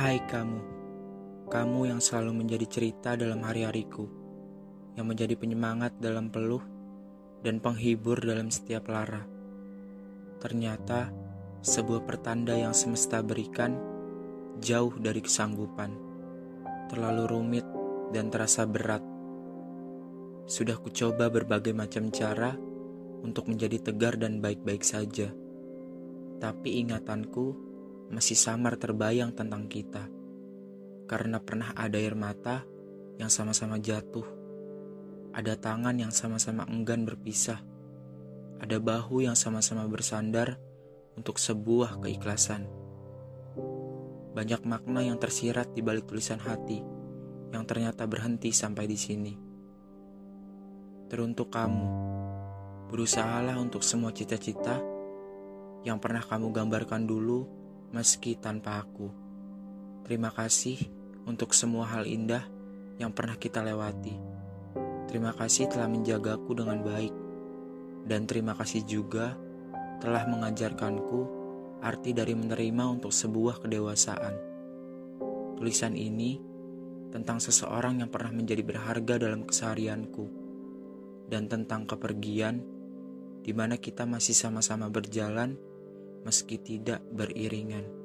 Hai kamu, kamu yang selalu menjadi cerita dalam hari-hariku, yang menjadi penyemangat dalam peluh dan penghibur dalam setiap lara. Ternyata, sebuah pertanda yang semesta berikan jauh dari kesanggupan, terlalu rumit dan terasa berat. Sudah kucoba berbagai macam cara untuk menjadi tegar dan baik-baik saja, tapi ingatanku masih samar terbayang tentang kita. Karena pernah ada air mata yang sama-sama jatuh. Ada tangan yang sama-sama enggan berpisah. Ada bahu yang sama-sama bersandar untuk sebuah keikhlasan. Banyak makna yang tersirat di balik tulisan hati yang ternyata berhenti sampai di sini. Teruntuk kamu, berusahalah untuk semua cita-cita yang pernah kamu gambarkan dulu meski tanpa aku. Terima kasih untuk semua hal indah yang pernah kita lewati. Terima kasih telah menjagaku dengan baik, dan terima kasih juga telah mengajarkanku arti dari menerima untuk sebuah kedewasaan. Tulisan ini tentang seseorang yang pernah menjadi berharga dalam keseharianku, dan tentang kepergian di mana kita masih sama-sama berjalan meski tidak beriringan.